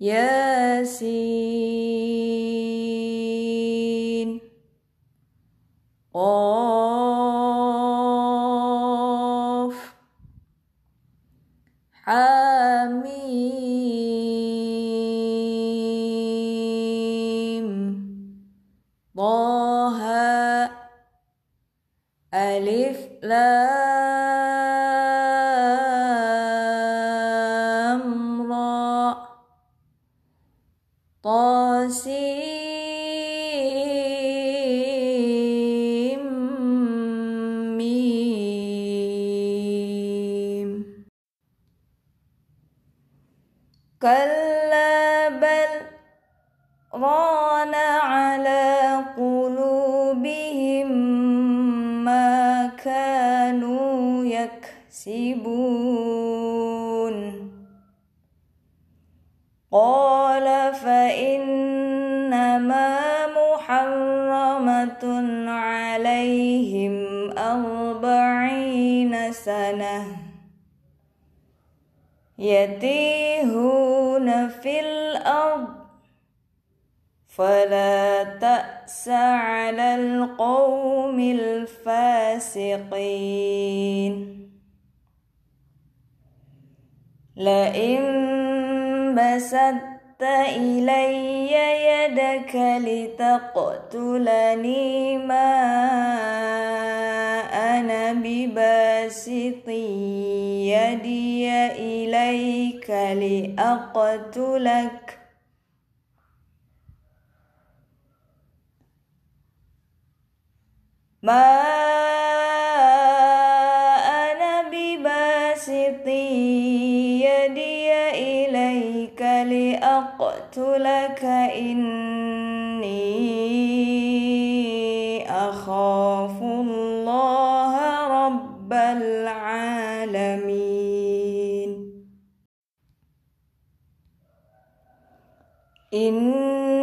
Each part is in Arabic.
ياسين. قاف. حميم. طاسيم كلا بل ران على قلوبهم ما كانوا يكسبون. قال عليهم أربعين سنة يتيهون في الأرض فلا تأس على القوم الفاسقين لئن بسطت إلي يدك لتقتلني ما أنا بباسط. يدي إليك لأقتلك. ما أنا بباسط. لأقتلك إني أخاف الله رب العالمين. إنما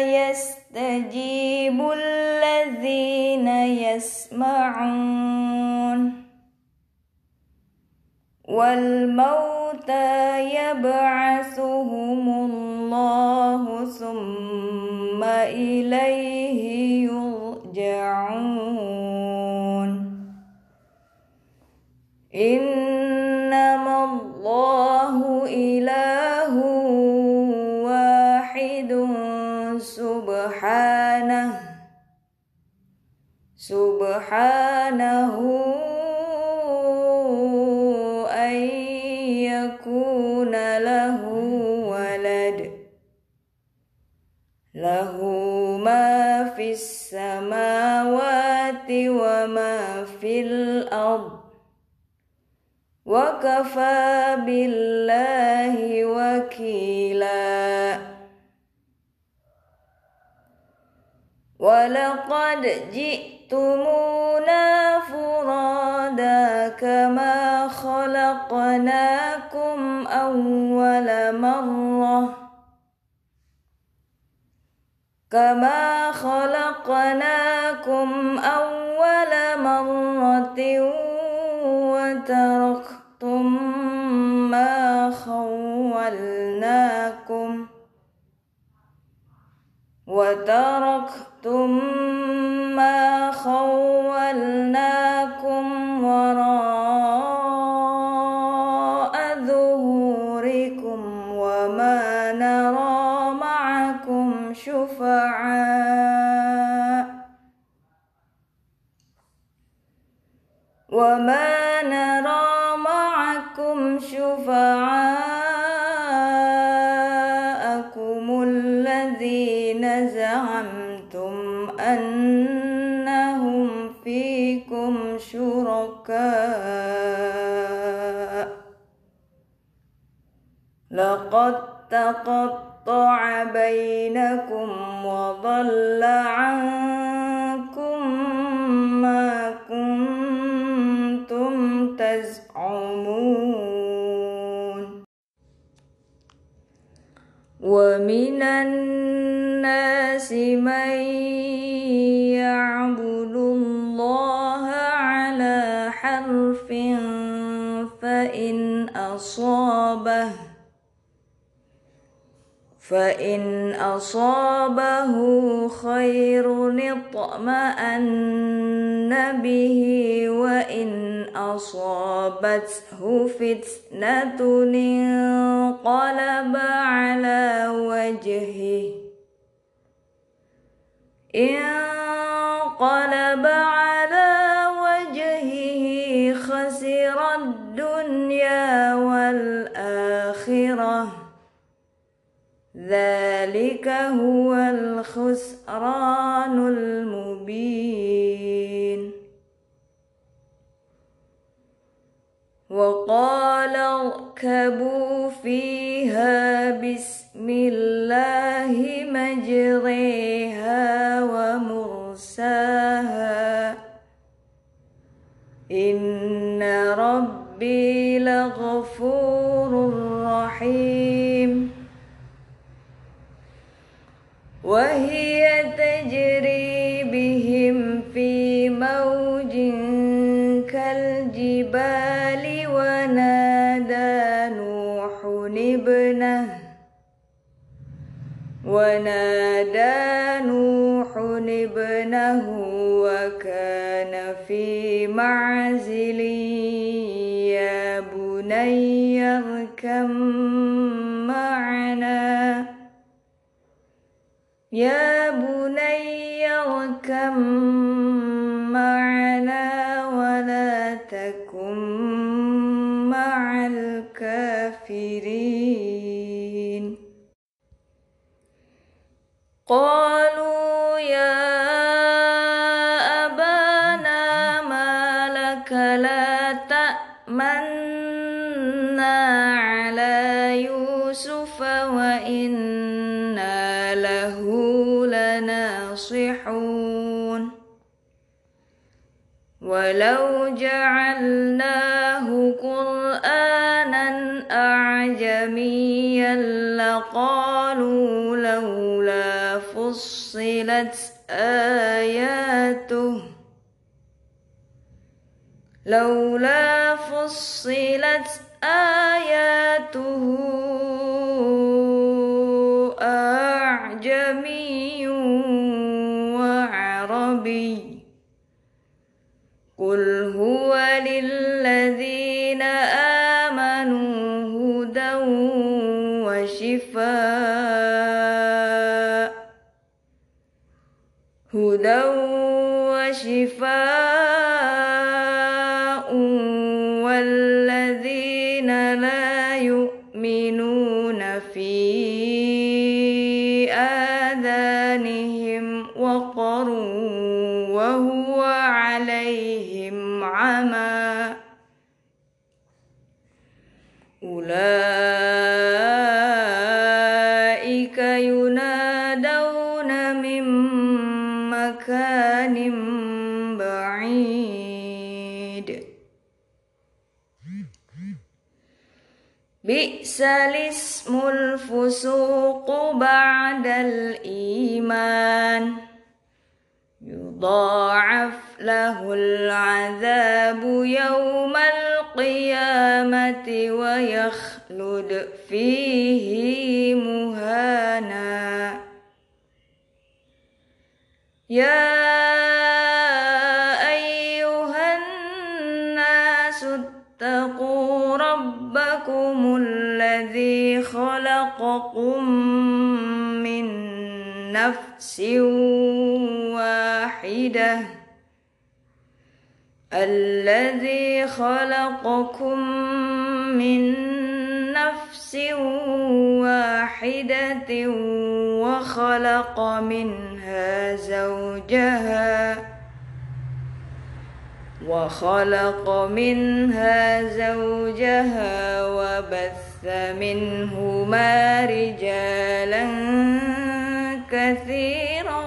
يستجيب الذين يسمعون والموتى يبعثهم الله ثم إليه يرجعون. إنما الله إله واحد سبحانه سبحانه وكفى بالله وكيلا. ولقد جئتمونا فرادا كما خلقناكم أول مرة. كما خلقناكم أول مرة وتركتم ما خولناكم وراء ظهوركم وما نرى معكم شفعاء وما الذين زعمتم أنهم فيكم شركاء. لقد تقطع بينكم وضل عنكم ما كنتم تزعمون. ومن الناس من يعبد الله على حرف فإن أصابه فإن أصابه خير اطمأن به وإن أصابته فتنة انقلب على وجهه انقلب على وجهه خسر الدنيا والآخرة. ذلك هو الخسران المبين. وقال اركبوا فيها بسم الله مجريها. ومرساها إن ربي لغفور رحيم. وهي وكان في معزل يا بني اركب معنا. يا بني اركب معنا ولا تكن مع الكافرين. لناصحون. ولو جعلناه قرآنا أعجميا لقالوا لولا فصلت آياته. لولا فصلت آياته أعجمي وشفاء هدى وشفاء بئس الاسم الفسوق بعد الإيمان. يضاعف له العذاب يوم القيامة ويخلد فيه مهانا. يا ربكم الذي خلقكم من نفس واحدة الذي خلقكم من نفس واحدة وخلق منها زوجها وخلق منها زوجها وبث منهما رجالا كثيرا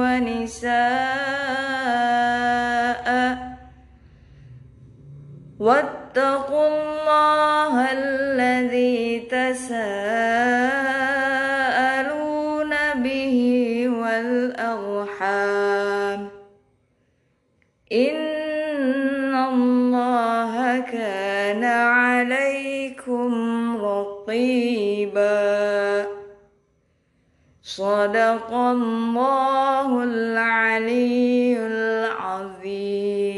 ونساء. واتقوا الله الذي تساءلون به والأرحام. إن الله كان عليكم رقيبا. صدق الله العلي العظيم.